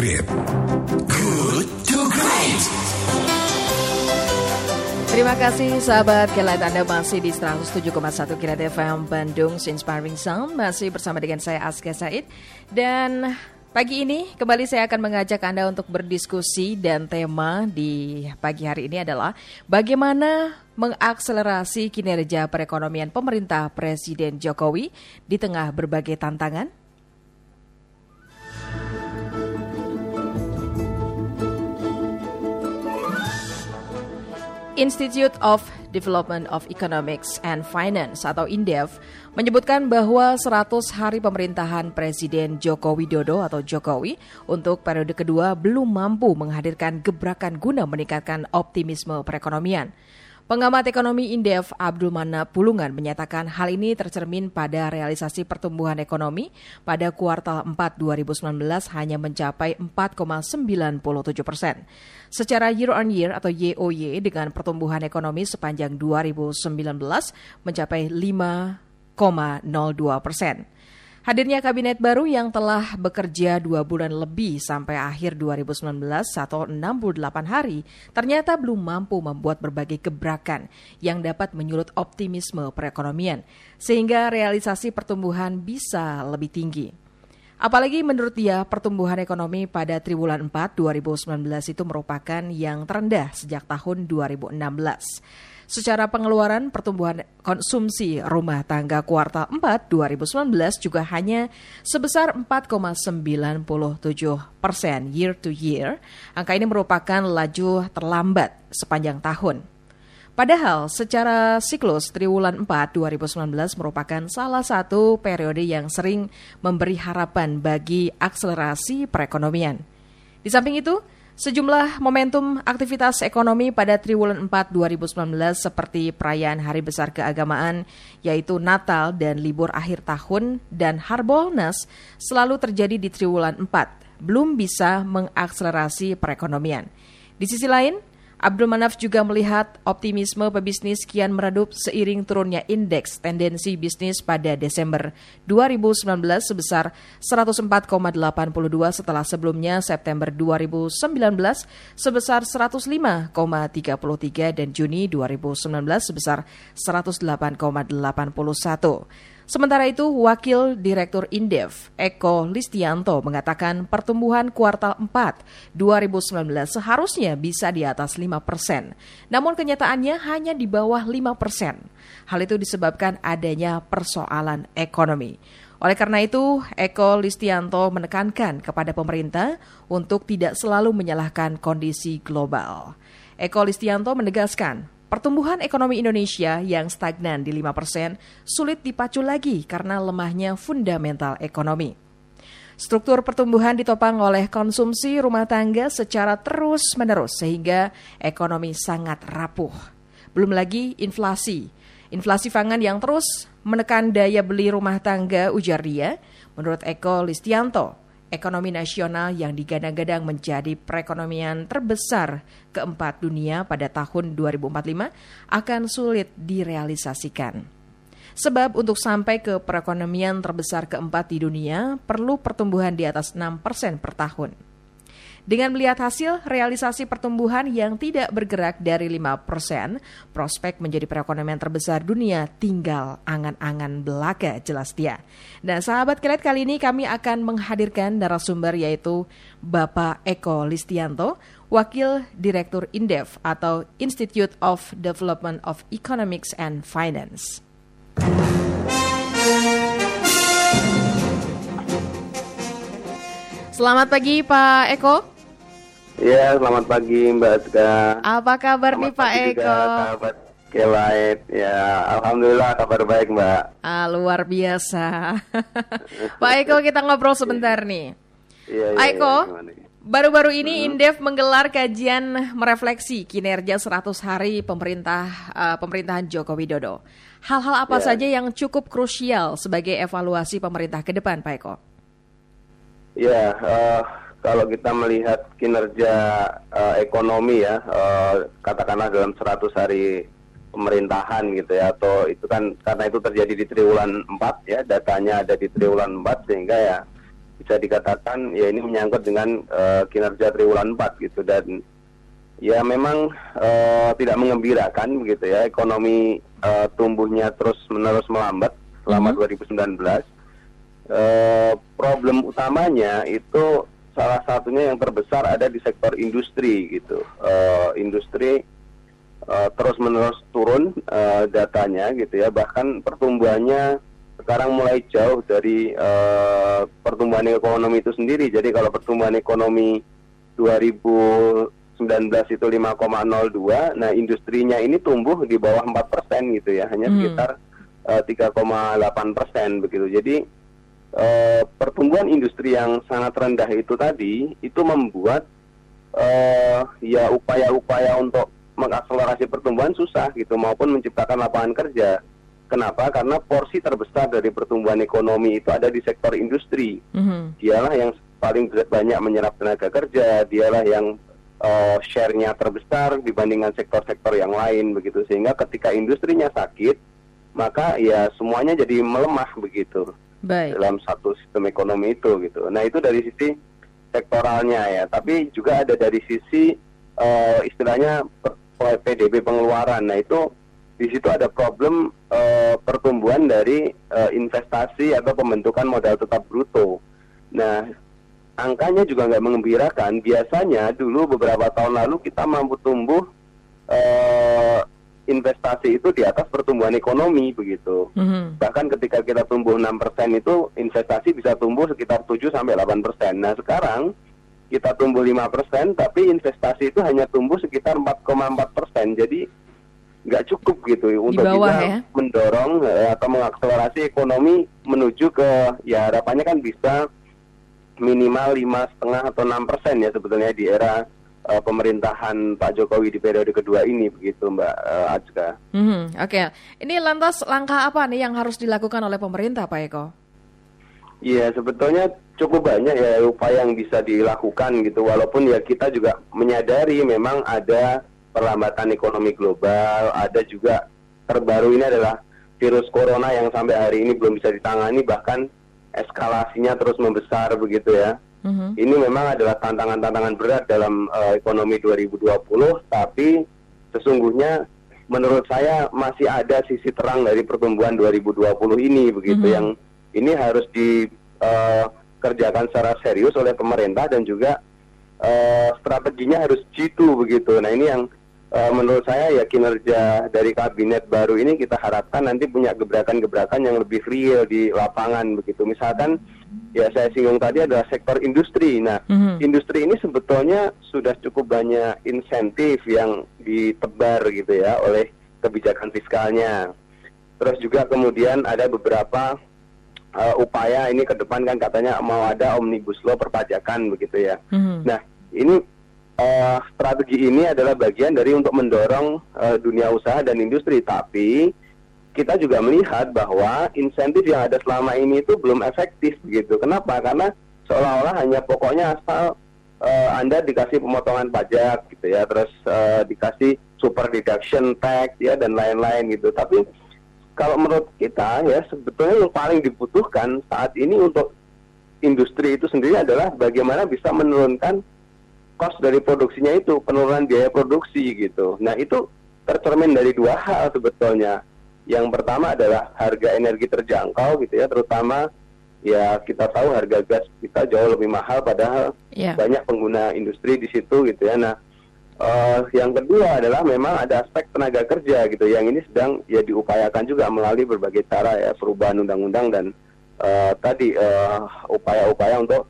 Great. Good to Great. Terima kasih sahabat Kilat Anda masih di 107,1 Kilat FM Bandung Inspiring Sound Masih bersama dengan saya Aska Said Dan pagi ini kembali saya akan mengajak Anda untuk berdiskusi Dan tema di pagi hari ini adalah Bagaimana mengakselerasi kinerja perekonomian pemerintah Presiden Jokowi Di tengah berbagai tantangan Institute of Development of Economics and Finance atau INDEF menyebutkan bahwa 100 hari pemerintahan Presiden Joko Widodo atau Jokowi untuk periode kedua belum mampu menghadirkan gebrakan guna meningkatkan optimisme perekonomian. Pengamat ekonomi Indef Abdul Mana Pulungan menyatakan hal ini tercermin pada realisasi pertumbuhan ekonomi pada kuartal 4 2019 hanya mencapai 4,97 persen. Secara year on year atau YOY dengan pertumbuhan ekonomi sepanjang 2019 mencapai 5,02 persen. Hadirnya kabinet baru yang telah bekerja dua bulan lebih sampai akhir 2019 atau 68 hari ternyata belum mampu membuat berbagai gebrakan yang dapat menyulut optimisme perekonomian sehingga realisasi pertumbuhan bisa lebih tinggi. Apalagi menurut dia pertumbuhan ekonomi pada triwulan 4 2019 itu merupakan yang terendah sejak tahun 2016. Secara pengeluaran, pertumbuhan konsumsi rumah tangga kuartal 4 2019 juga hanya sebesar 4,97 persen year to year. Angka ini merupakan laju terlambat sepanjang tahun. Padahal secara siklus triwulan 4 2019 merupakan salah satu periode yang sering memberi harapan bagi akselerasi perekonomian. Di samping itu, Sejumlah momentum aktivitas ekonomi pada triwulan 4 2019 seperti perayaan hari besar keagamaan yaitu Natal dan libur akhir tahun dan Harbolnas selalu terjadi di triwulan 4, belum bisa mengakselerasi perekonomian. Di sisi lain, Abdul Manaf juga melihat optimisme pebisnis kian meredup seiring turunnya indeks tendensi bisnis pada Desember 2019 sebesar 104,82 setelah sebelumnya September 2019 sebesar 105,33 dan Juni 2019 sebesar 108,81. Sementara itu, Wakil Direktur Indef, Eko Listianto, mengatakan pertumbuhan kuartal 4 2019 seharusnya bisa di atas 5 persen. Namun kenyataannya hanya di bawah 5 persen. Hal itu disebabkan adanya persoalan ekonomi. Oleh karena itu, Eko Listianto menekankan kepada pemerintah untuk tidak selalu menyalahkan kondisi global. Eko Listianto menegaskan Pertumbuhan ekonomi Indonesia yang stagnan di 5 persen sulit dipacu lagi karena lemahnya fundamental ekonomi. Struktur pertumbuhan ditopang oleh konsumsi rumah tangga secara terus-menerus sehingga ekonomi sangat rapuh. Belum lagi inflasi. Inflasi pangan yang terus menekan daya beli rumah tangga ujar dia, menurut Eko Listianto ekonomi nasional yang digadang-gadang menjadi perekonomian terbesar keempat dunia pada tahun 2045 akan sulit direalisasikan. Sebab untuk sampai ke perekonomian terbesar keempat di dunia perlu pertumbuhan di atas 6% per tahun. Dengan melihat hasil realisasi pertumbuhan yang tidak bergerak dari 5%, prospek menjadi perekonomian terbesar dunia tinggal angan-angan belaka jelas dia. Nah sahabat kelet kali ini kami akan menghadirkan narasumber yaitu Bapak Eko Listianto, Wakil Direktur Indef atau Institute of Development of Economics and Finance. Selamat pagi Pak Eko. Ya, selamat pagi Mbak Aska. Apa kabar selamat nih Pak Eko? Sahabat Kelait, ya Alhamdulillah kabar baik Mbak. Ah, luar biasa. Pak Eko kita ngobrol sebentar nih. Iya, Pak iya, Eko, iya, baru-baru ini hmm. Indef menggelar kajian merefleksi kinerja 100 hari pemerintah uh, pemerintahan Joko Widodo. Hal-hal apa ya. saja yang cukup krusial sebagai evaluasi pemerintah ke depan, Pak Eko? Ya, uh, kalau kita melihat kinerja uh, ekonomi ya, uh, katakanlah dalam 100 hari pemerintahan gitu ya, atau itu kan karena itu terjadi di triwulan 4 ya, datanya ada di triwulan 4 sehingga ya bisa dikatakan ya ini menyangkut dengan uh, kinerja triwulan 4 gitu dan ya memang uh, tidak mengembirakan begitu ya ekonomi uh, tumbuhnya terus menerus melambat selama mm -hmm. 2019 uh, problem utamanya itu salah satunya yang terbesar ada di sektor industri gitu. Uh, industri uh, terus menerus turun uh, datanya gitu ya. Bahkan pertumbuhannya sekarang mulai jauh dari uh, pertumbuhan ekonomi itu sendiri. Jadi kalau pertumbuhan ekonomi 2019 itu 5,02 nah industrinya ini tumbuh di bawah 4 persen gitu ya. Hanya hmm. sekitar uh, 3,8 persen begitu. Jadi uh, pertumbuhan industri yang sangat rendah itu tadi itu membuat uh, ya upaya-upaya untuk mengakselerasi pertumbuhan susah gitu maupun menciptakan lapangan kerja. Kenapa? Karena porsi terbesar dari pertumbuhan ekonomi itu ada di sektor industri. Mm-hmm. Dialah yang paling banyak menyerap tenaga kerja, dialah yang uh, share-nya terbesar dibandingkan sektor-sektor yang lain begitu. Sehingga ketika industrinya sakit, maka ya semuanya jadi melemah begitu. Baik. Dalam satu sistem ekonomi itu gitu. Nah, itu dari sisi sektoralnya ya, tapi juga ada dari sisi uh, istilahnya PDB pengeluaran. Nah itu di situ ada problem uh, pertumbuhan dari uh, investasi atau pembentukan modal tetap bruto. Nah angkanya juga nggak mengembirakan. Biasanya dulu beberapa tahun lalu kita mampu tumbuh uh, investasi itu di atas pertumbuhan ekonomi begitu. Mm-hmm. Bahkan ketika kita tumbuh 6% itu investasi bisa tumbuh sekitar 7 sampai 8%. Nah, sekarang kita tumbuh 5%, tapi investasi itu hanya tumbuh sekitar 4,4%. persen. Jadi nggak cukup gitu untuk bawah, kita ya? mendorong eh, atau mengakselerasi ekonomi menuju ke ya harapannya kan bisa minimal lima setengah atau enam persen ya sebetulnya di era uh, pemerintahan Pak Jokowi di periode kedua ini begitu Mbak uh, Ajka. Mm -hmm, Oke, okay. ini lantas langkah apa nih yang harus dilakukan oleh pemerintah Pak Eko? Iya, sebetulnya cukup banyak ya upaya yang bisa dilakukan gitu. Walaupun ya kita juga menyadari memang ada perlambatan ekonomi global, ada juga terbaru ini adalah virus corona yang sampai hari ini belum bisa ditangani bahkan eskalasinya terus membesar begitu ya. Mm-hmm. Ini memang adalah tantangan-tantangan berat dalam uh, ekonomi 2020, tapi sesungguhnya menurut saya masih ada sisi terang dari pertumbuhan 2020 ini begitu mm-hmm. yang ini harus dikerjakan uh, secara serius oleh pemerintah dan juga uh, strateginya harus jitu begitu. Nah ini yang uh, menurut saya ya kinerja dari kabinet baru ini kita harapkan nanti punya gebrakan-gebrakan yang lebih real di lapangan begitu. Misalkan ya saya singgung tadi adalah sektor industri. Nah mm-hmm. industri ini sebetulnya sudah cukup banyak insentif yang ditebar gitu ya oleh kebijakan fiskalnya. Terus juga kemudian ada beberapa uh, upaya ini ke depan kan katanya mau ada omnibus law perpajakan begitu ya. Mm-hmm. Nah ini uh, strategi ini adalah bagian dari untuk mendorong uh, dunia usaha dan industri, tapi kita juga melihat bahwa insentif yang ada selama ini itu belum efektif begitu. Kenapa? Karena seolah-olah hanya pokoknya asal uh, Anda dikasih pemotongan pajak gitu ya, terus uh, dikasih super deduction tax ya dan lain-lain gitu. Tapi kalau menurut kita ya sebetulnya yang paling dibutuhkan saat ini untuk industri itu sendiri adalah bagaimana bisa menurunkan cost dari produksinya itu penurunan biaya produksi gitu. Nah itu tercermin dari dua hal sebetulnya. Yang pertama adalah harga energi terjangkau gitu ya, terutama ya kita tahu harga gas kita jauh lebih mahal padahal yeah. banyak pengguna industri di situ gitu ya. Nah Uh, yang kedua adalah memang ada aspek tenaga kerja gitu yang ini sedang ya diupayakan juga melalui berbagai cara ya perubahan undang-undang dan uh, tadi uh, upaya-upaya untuk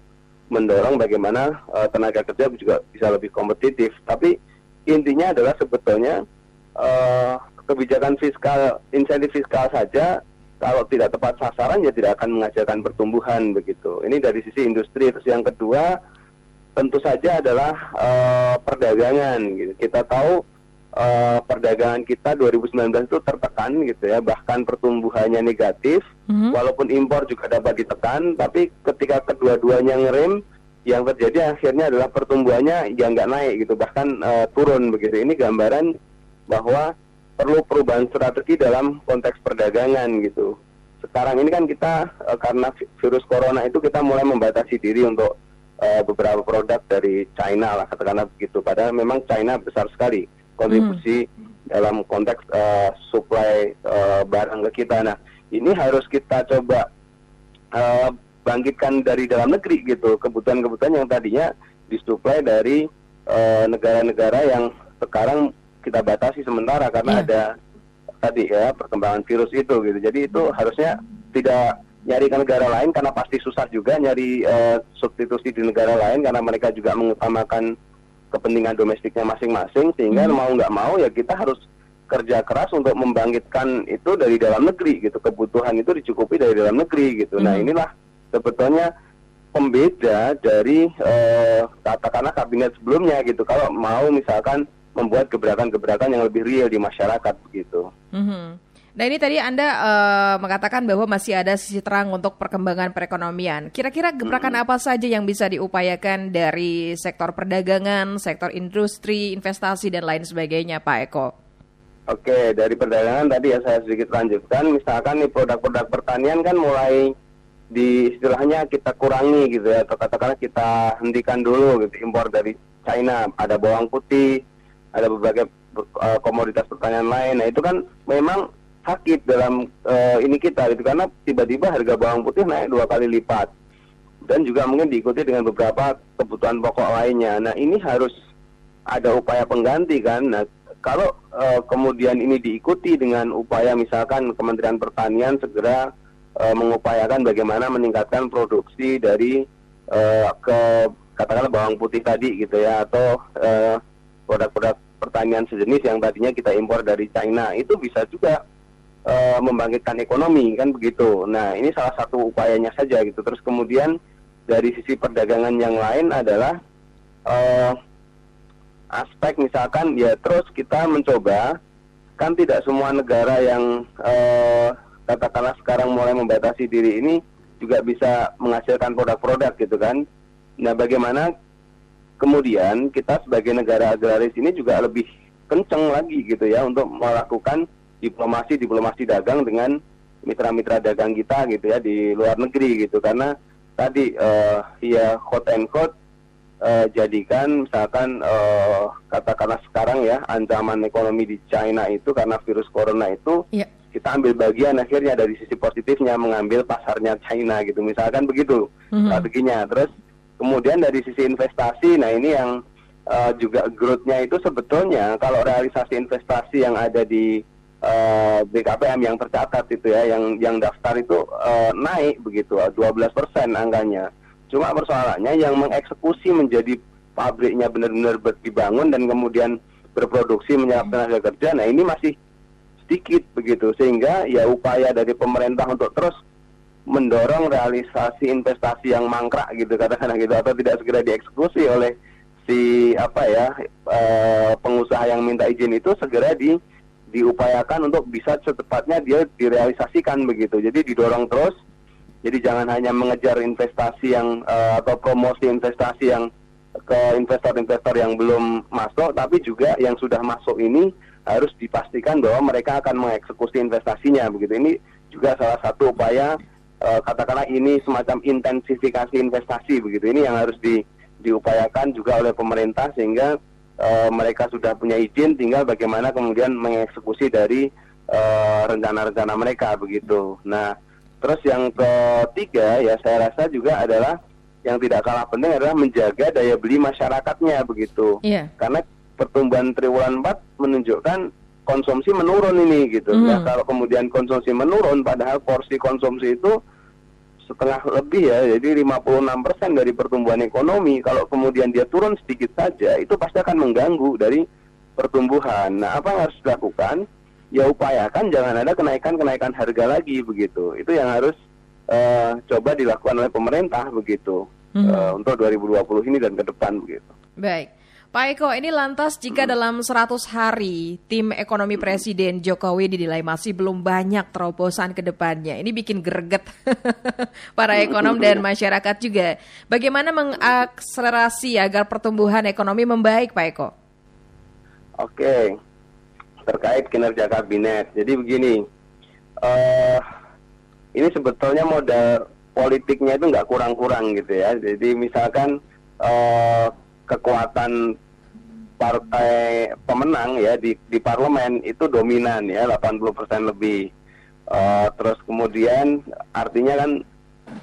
mendorong bagaimana uh, tenaga kerja juga bisa lebih kompetitif. Tapi intinya adalah sebetulnya uh, kebijakan fiskal, insentif fiskal saja kalau tidak tepat sasaran ya tidak akan menghasilkan pertumbuhan begitu. Ini dari sisi industri. Terus yang kedua tentu saja adalah uh, perdagangan gitu. Kita tahu uh, perdagangan kita 2019 itu tertekan gitu ya, bahkan pertumbuhannya negatif, mm-hmm. walaupun impor juga dapat ditekan, tapi ketika kedua-duanya ngerem, yang terjadi akhirnya adalah pertumbuhannya yang nggak naik gitu, bahkan uh, turun begitu. Ini gambaran bahwa perlu perubahan strategi dalam konteks perdagangan gitu. sekarang ini kan kita uh, karena virus corona itu kita mulai membatasi diri untuk uh, beberapa produk dari China lah katakanlah begitu. Padahal memang China besar sekali kontribusi hmm. dalam konteks uh, supply uh, barang ke kita. Nah ini harus kita coba uh, bangkitkan dari dalam negeri gitu kebutuhan-kebutuhan yang tadinya disuplai dari negara-negara uh, yang sekarang kita batasi sementara karena yeah. ada tadi ya perkembangan virus itu gitu. Jadi itu harusnya tidak nyari ke negara lain karena pasti susah juga nyari uh, substitusi di negara lain karena mereka juga mengutamakan kepentingan domestiknya masing-masing sehingga hmm. mau nggak mau ya kita harus kerja keras untuk membangkitkan itu dari dalam negeri gitu kebutuhan itu dicukupi dari dalam negeri gitu. Nah, hmm. Nah inilah sebetulnya pembeda dari uh, katakanlah kabinet sebelumnya gitu. Kalau mau misalkan membuat gebrakan-gebrakan yang lebih real di masyarakat begitu. Mm-hmm. Nah ini tadi Anda uh, mengatakan bahwa masih ada sisi terang untuk perkembangan perekonomian. Kira-kira gebrakan hmm. apa saja yang bisa diupayakan dari sektor perdagangan, sektor industri, investasi dan lain sebagainya, Pak Eko? Oke, dari perdagangan tadi ya saya sedikit lanjutkan. Misalkan nih produk-produk pertanian kan mulai di istilahnya kita kurangi gitu ya, atau katakanlah kita hentikan dulu gitu impor dari China. Ada bawang putih, ada berbagai uh, komoditas pertanian lain. Nah itu kan memang sakit dalam uh, ini kita itu karena tiba-tiba harga bawang putih naik dua kali lipat dan juga mungkin diikuti dengan beberapa kebutuhan pokok lainnya. Nah ini harus ada upaya pengganti kan. Nah kalau uh, kemudian ini diikuti dengan upaya misalkan Kementerian Pertanian segera uh, mengupayakan bagaimana meningkatkan produksi dari uh, ke katakanlah bawang putih tadi gitu ya atau uh, produk-produk pertanian sejenis yang tadinya kita impor dari China itu bisa juga uh, membangkitkan ekonomi kan begitu. Nah ini salah satu upayanya saja gitu. Terus kemudian dari sisi perdagangan yang lain adalah uh, aspek misalkan ya terus kita mencoba kan tidak semua negara yang uh, katakanlah sekarang mulai membatasi diri ini juga bisa menghasilkan produk-produk gitu kan. Nah bagaimana kemudian kita sebagai negara agraris ini juga lebih kenceng lagi gitu ya untuk melakukan diplomasi diplomasi dagang dengan mitra-mitra dagang kita gitu ya di luar negeri gitu karena tadi uh, ya quote and quote uh, jadikan misalkan uh, katakanlah sekarang ya ancaman ekonomi di China itu karena virus corona itu yeah. kita ambil bagian akhirnya dari sisi positifnya mengambil pasarnya China gitu misalkan begitu mm -hmm. strateginya terus Kemudian dari sisi investasi, nah ini yang uh, juga growth-nya itu sebetulnya kalau realisasi investasi yang ada di uh, eh, BKPM yang tercatat itu ya, yang yang daftar itu uh, naik begitu, 12 persen angkanya. Cuma persoalannya yang mengeksekusi menjadi pabriknya benar-benar dibangun dan kemudian berproduksi menyerap hmm. tenaga kerja, nah ini masih sedikit begitu sehingga ya upaya dari pemerintah untuk terus mendorong realisasi investasi yang mangkrak gitu katakan gitu atau tidak segera dieksekusi oleh si apa ya uh, pengusaha yang minta izin itu segera di diupayakan untuk bisa secepatnya dia direalisasikan begitu. Jadi didorong terus. Jadi jangan hanya mengejar investasi yang uh, atau promosi investasi yang ke investor-investor yang belum masuk, tapi juga yang sudah masuk ini harus dipastikan bahwa mereka akan mengeksekusi investasinya begitu. Ini juga salah satu upaya uh, katakanlah ini semacam intensifikasi investasi begitu. Ini yang harus di, diupayakan juga oleh pemerintah sehingga uh, mereka sudah punya izin, tinggal bagaimana kemudian mengeksekusi dari eh, rencana-rencana uh, mereka begitu. Nah, terus yang ketiga ya saya rasa juga adalah yang tidak kalah penting adalah menjaga daya beli masyarakatnya begitu. Yeah. Karena pertumbuhan triwulan 4 menunjukkan konsumsi menurun ini gitu. Mm. Nah, kalau kemudian konsumsi menurun padahal porsi konsumsi itu setengah lebih ya, jadi 56% dari pertumbuhan ekonomi. Kalau kemudian dia turun sedikit saja, itu pasti akan mengganggu dari pertumbuhan. Nah, apa yang harus dilakukan? Ya upayakan jangan ada kenaikan-kenaikan harga lagi begitu. Itu yang harus uh, coba dilakukan oleh pemerintah begitu. Mm -hmm. uh, untuk 2020 ini dan ke depan begitu. Baik. Pak Eko, ini lantas jika dalam 100 hari tim ekonomi Presiden Jokowi dinilai masih belum banyak terobosan ke depannya. Ini bikin greget para ekonom dan masyarakat juga. Bagaimana mengakselerasi agar pertumbuhan ekonomi membaik, Pak Eko? Oke, terkait kinerja kabinet. Jadi begini, uh, ini sebetulnya modal politiknya itu nggak kurang-kurang gitu ya. Jadi misalkan uh, kekuatan partai pemenang ya di di parlemen itu dominan ya 80% lebih. Uh, terus kemudian artinya kan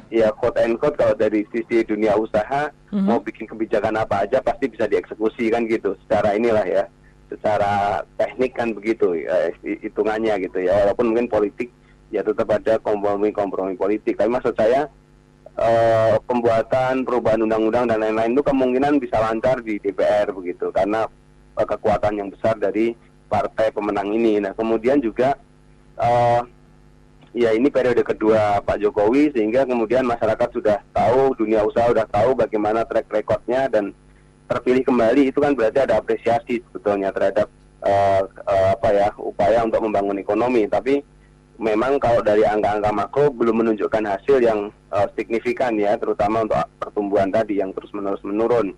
ya quote and quote kalau dari sisi dunia usaha mm-hmm. mau bikin kebijakan apa aja pasti bisa dieksekusi kan gitu secara inilah ya secara teknik kan begitu ya, hitungannya gitu ya walaupun mungkin politik ya tetap ada kompromi-kompromi politik tapi maksud saya uh, pembuatan perubahan undang-undang dan lain-lain itu kemungkinan bisa lancar di DPR begitu karena uh, kekuatan yang besar dari partai pemenang ini. Nah kemudian juga uh, ya ini periode kedua Pak Jokowi sehingga kemudian masyarakat sudah tahu dunia usaha sudah tahu bagaimana track recordnya dan terpilih kembali itu kan berarti ada apresiasi sebetulnya terhadap uh, uh, apa ya upaya untuk membangun ekonomi tapi memang kalau dari angka-angka makro belum menunjukkan hasil yang uh, signifikan ya, terutama untuk pertumbuhan tadi yang terus-menerus menurun.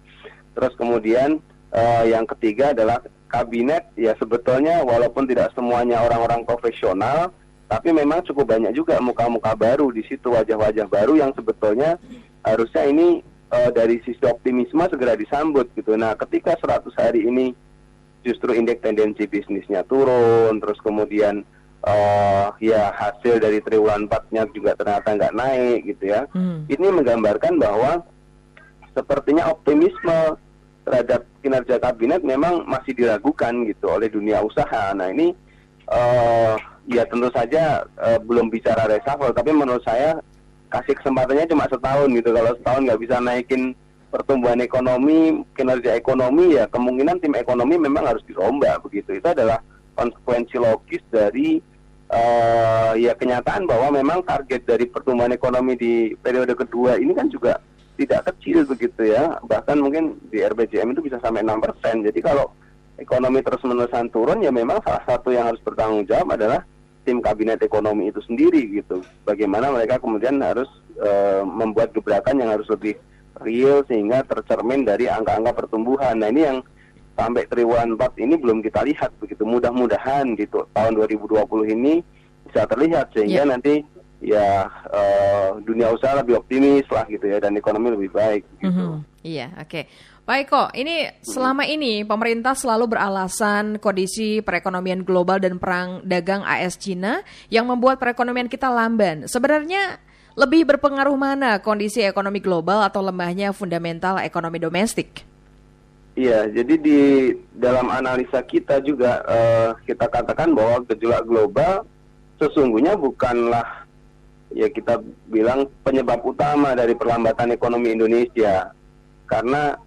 Terus kemudian uh, yang ketiga adalah kabinet ya sebetulnya walaupun tidak semuanya orang-orang profesional, tapi memang cukup banyak juga muka-muka baru di situ wajah-wajah baru yang sebetulnya harusnya ini uh, dari sisi optimisme segera disambut gitu. Nah, ketika 100 hari ini justru indeks tendensi bisnisnya turun, terus kemudian uh, ya hasil dari triwulan 4-nya juga ternyata nggak naik gitu ya. Hmm. Ini menggambarkan bahwa sepertinya optimisme terhadap kinerja kabinet memang masih diragukan gitu oleh dunia usaha. Nah ini uh, ya tentu saja uh, belum bicara reshuffle, tapi menurut saya kasih kesempatannya cuma setahun gitu. Kalau setahun nggak bisa naikin pertumbuhan ekonomi, kinerja ekonomi ya kemungkinan tim ekonomi memang harus dirombak begitu. Itu adalah konsekuensi logis dari uh, ya kenyataan bahwa memang target dari pertumbuhan ekonomi di periode kedua ini kan juga tidak kecil begitu ya. Bahkan mungkin di RBJM itu bisa sampai 6 persen. Jadi kalau ekonomi terus menerusan turun ya memang salah satu yang harus bertanggung jawab adalah tim kabinet ekonomi itu sendiri gitu. Bagaimana mereka kemudian harus uh, membuat gebrakan yang harus lebih real sehingga tercermin dari angka-angka pertumbuhan. Nah ini yang sampai triwulan 4 ini belum kita lihat begitu. Mudah-mudahan di tahun 2020 ini bisa terlihat sehingga yeah. nanti ya uh, dunia usaha lebih optimis lah gitu ya dan ekonomi lebih baik gitu. Mm -hmm. Iya, oke. Okay. Baik kok, ini selama ini pemerintah selalu beralasan kondisi perekonomian global dan perang dagang AS Cina yang membuat perekonomian kita lamban. Sebenarnya lebih berpengaruh mana kondisi ekonomi global atau lemahnya fundamental ekonomi domestik? Iya, jadi di dalam analisa kita juga uh, kita katakan bahwa gejolak global sesungguhnya bukanlah ya kita bilang penyebab utama dari perlambatan ekonomi Indonesia. Karena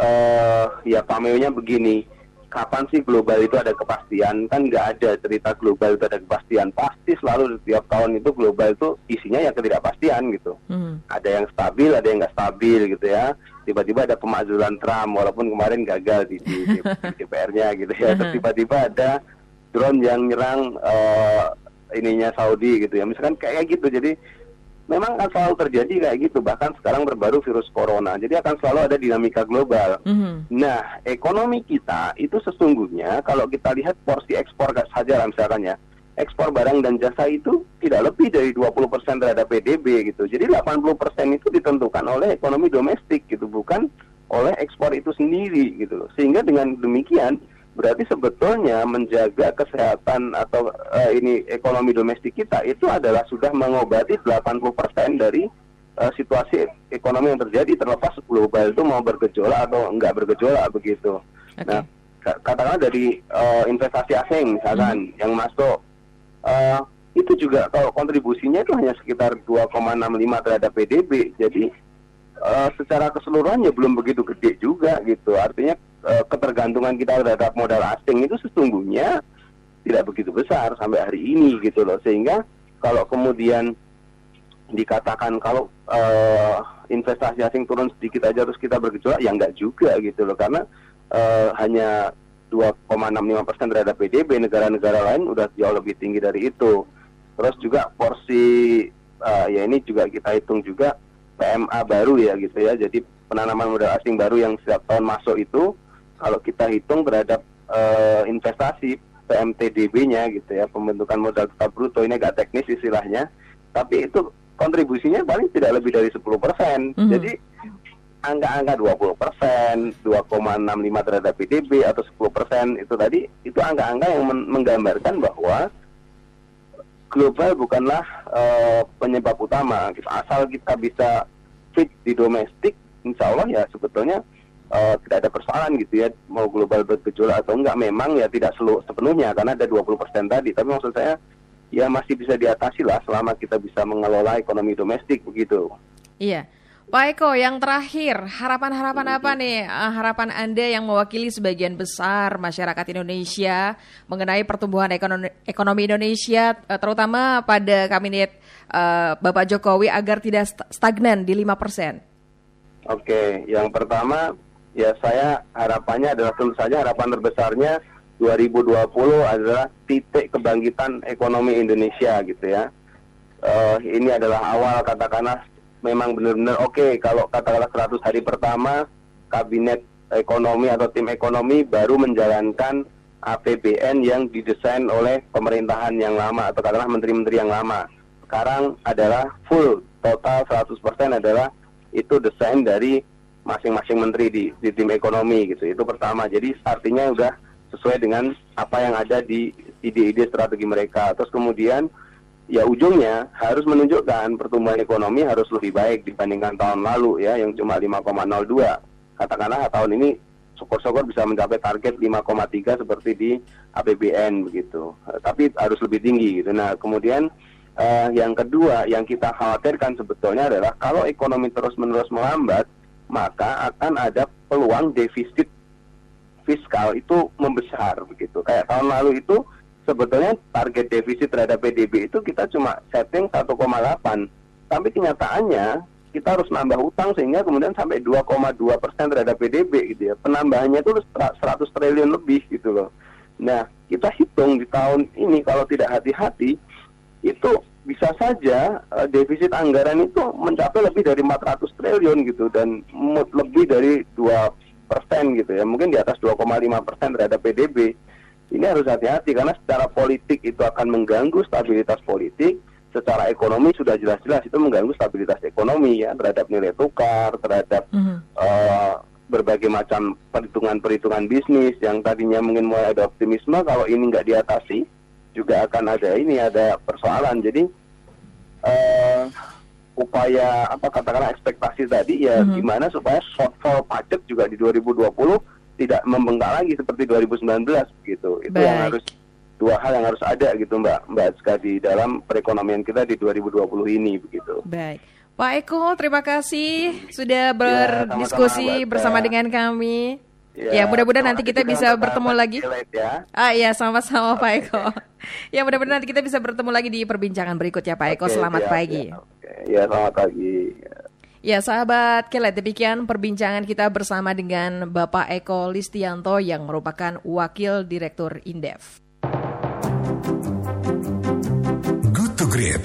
uh, ya pameonya begini, kapan sih global itu ada kepastian? Kan nggak ada cerita global itu ada kepastian. Pasti selalu setiap tahun itu global itu isinya ya ketidakpastian gitu. Hmm. Ada yang stabil, ada yang nggak stabil gitu ya tiba-tiba ada pemakzulan Trump walaupun kemarin gagal di, di, di, di DPR-nya gitu ya. Terus tiba-tiba ada drone yang nyerang uh, ininya Saudi gitu ya. Misalkan kayak gitu. Jadi memang akan selalu terjadi kayak gitu. Bahkan sekarang berbaru virus corona. Jadi akan selalu ada dinamika global. Mm-hmm. Nah, ekonomi kita itu sesungguhnya kalau kita lihat porsi ekspor saja lah misalkan ya ekspor barang dan jasa itu tidak lebih dari 20% terhadap PDB gitu. Jadi 80% itu ditentukan oleh ekonomi domestik gitu, bukan oleh ekspor itu sendiri gitu. Sehingga dengan demikian berarti sebetulnya menjaga kesehatan atau uh, ini ekonomi domestik kita itu adalah sudah mengobati 80% dari uh, situasi ekonomi yang terjadi terlepas global itu mau bergejolak atau enggak bergejolak begitu. Okay. Nah, katakanlah dari uh, investasi asing misalkan hmm. yang masuk uh, itu juga kalau kontribusinya itu hanya sekitar 2,65 terhadap PDB. Jadi uh, secara keseluruhannya belum begitu gede juga gitu. Artinya uh, ketergantungan kita terhadap modal asing itu sesungguhnya tidak begitu besar sampai hari ini gitu loh. Sehingga kalau kemudian dikatakan kalau uh, investasi asing turun sedikit aja terus kita bergejolak ya enggak juga gitu loh karena uh, hanya 2,65 persen terhadap PDB negara-negara lain udah jauh lebih tinggi dari itu terus juga porsi uh, ya ini juga kita hitung juga PMA baru ya gitu ya jadi penanaman modal asing baru yang setiap tahun masuk itu kalau kita hitung terhadap uh, investasi PMTDB-nya gitu ya pembentukan modal tetap bruto ini agak teknis istilahnya tapi itu kontribusinya paling tidak lebih dari 10%. Mhm. Jadi angka-angka 20 persen, 2,65 terhadap PDB atau 10 persen itu tadi itu angka-angka yang men- menggambarkan bahwa global bukanlah eh, penyebab utama. Asal kita bisa fit di domestik, insya Allah ya sebetulnya eh, tidak ada persoalan gitu ya mau global bergejolak atau enggak memang ya tidak selu- sepenuhnya karena ada 20 persen tadi. Tapi maksud saya ya masih bisa diatasi lah selama kita bisa mengelola ekonomi domestik begitu. Iya. Pak Eko, yang terakhir, harapan-harapan apa nih? eh, Harapan Anda yang mewakili sebagian besar masyarakat Indonesia mengenai pertumbuhan ekonomi, Indonesia, eh, terutama pada kabinet eh, Bapak Jokowi agar tidak st- stagnan di 5%. Oke, yang pertama ya saya harapannya adalah tentu saja harapan terbesarnya 2020 adalah titik kebangkitan ekonomi Indonesia gitu ya. Eh, ini adalah awal katakanlah memang benar-benar oke kalau katakanlah 100 hari pertama kabinet ekonomi atau tim ekonomi baru menjalankan APBN yang didesain oleh pemerintahan yang lama atau katakanlah menteri-menteri yang lama. Sekarang adalah full total 100% adalah itu desain dari masing-masing menteri di, di tim ekonomi gitu. Itu pertama. Jadi artinya udah sesuai dengan apa yang ada di ide-ide strategi mereka. Terus kemudian ya ujungnya harus menunjukkan pertumbuhan ekonomi harus lebih baik dibandingkan tahun lalu ya yang cuma 5,02. Katakanlah tahun ini syukur-syukur bisa mencapai target 5,3 seperti di APBN begitu. Eh, Tapi harus lebih tinggi gitu. Nah, kemudian eh, yang kedua yang kita khawatirkan sebetulnya adalah kalau ekonomi terus-menerus melambat, maka akan ada peluang defisit fiskal itu membesar begitu. Kayak tahun lalu itu sebetulnya target defisit terhadap PDB itu kita cuma setting 1,8. Tapi kenyataannya kita harus nambah utang sehingga kemudian sampai 2,2 persen terhadap PDB gitu ya. Penambahannya itu 100 triliun lebih gitu loh. Nah kita hitung di tahun ini kalau tidak hati-hati itu bisa saja eh, defisit anggaran itu mencapai lebih dari 400 triliun gitu dan lebih dari 2 persen gitu ya mungkin di atas 2,5 persen terhadap PDB ini harus hati-hati karena secara politik itu akan mengganggu stabilitas politik secara ekonomi sudah jelas-jelas itu mengganggu stabilitas ekonomi ya terhadap nilai tukar terhadap Mhm. eh, berbagai macam perhitungan-perhitungan bisnis yang tadinya mungkin mulai ada optimisme kalau ini nggak diatasi juga akan ada ini ada persoalan jadi eh, upaya apa katakanlah ekspektasi tadi ya Mhm. gimana supaya shortfall pajak juga di 2020 tidak membengkak lagi seperti 2019 gitu itu yang Baik. harus dua hal yang harus ada gitu mbak mbak Azka di dalam perekonomian kita di 2020 ini begitu Baik. Pak Eko, terima kasih sudah Ya, berdiskusi Mbak bersama Teh. dengan kami. Ya, mudah-mudahan nanti kita bisa bertemu lagi. Ya. Ah iya sama-sama Pak Eko. Ya mudah-mudahan nanti kita bisa bertemu lagi di perbincangan berikutnya Pak Eko. Oke, Selamat siap, pagi. Oke, Ya, selamat pagi. Ya sahabat Kelet, demikian perbincangan kita bersama dengan Bapak Eko Listianto yang merupakan Wakil Direktur Indef. Good to Great.